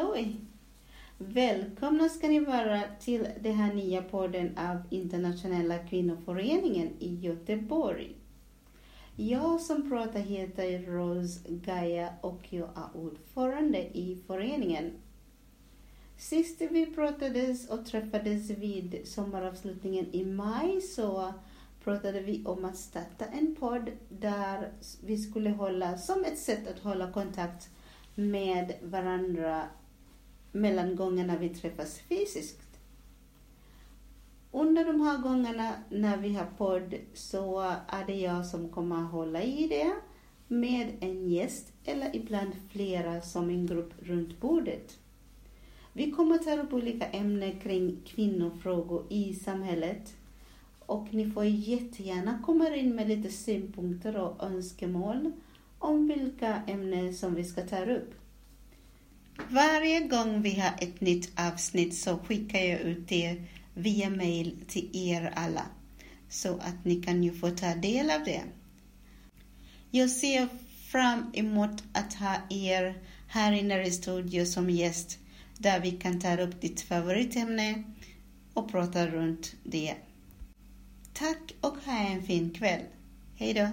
halloj! Välkomna ska ni vara till den här nya podden av Internationella kvinnoföreningen i Göteborg. Jag som pratar heter Rose Gaia och jag är ordförande i föreningen. Sist vi pratades och träffades vid sommaravslutningen i maj så pratade vi om att starta en podd där vi skulle hålla, som ett sätt att hålla kontakt med varandra mellan gångerna vi träffas fysiskt. Under de här gångerna när vi har podd så är det jag som kommer att hålla i det med en gäst eller ibland flera som en grupp runt bordet. Vi kommer att ta upp olika ämnen kring kvinnofrågor i samhället och ni får jättegärna komma in med lite synpunkter och önskemål om vilka ämnen som vi ska ta upp. Varje gång vi har ett nytt avsnitt så skickar jag ut det via mail till er alla så att ni kan ju få ta del av det. Jag ser fram emot att ha er här inne i studion som gäst där vi kan ta upp ditt favoritämne och prata runt det. Tack och ha en fin kväll. Hej då!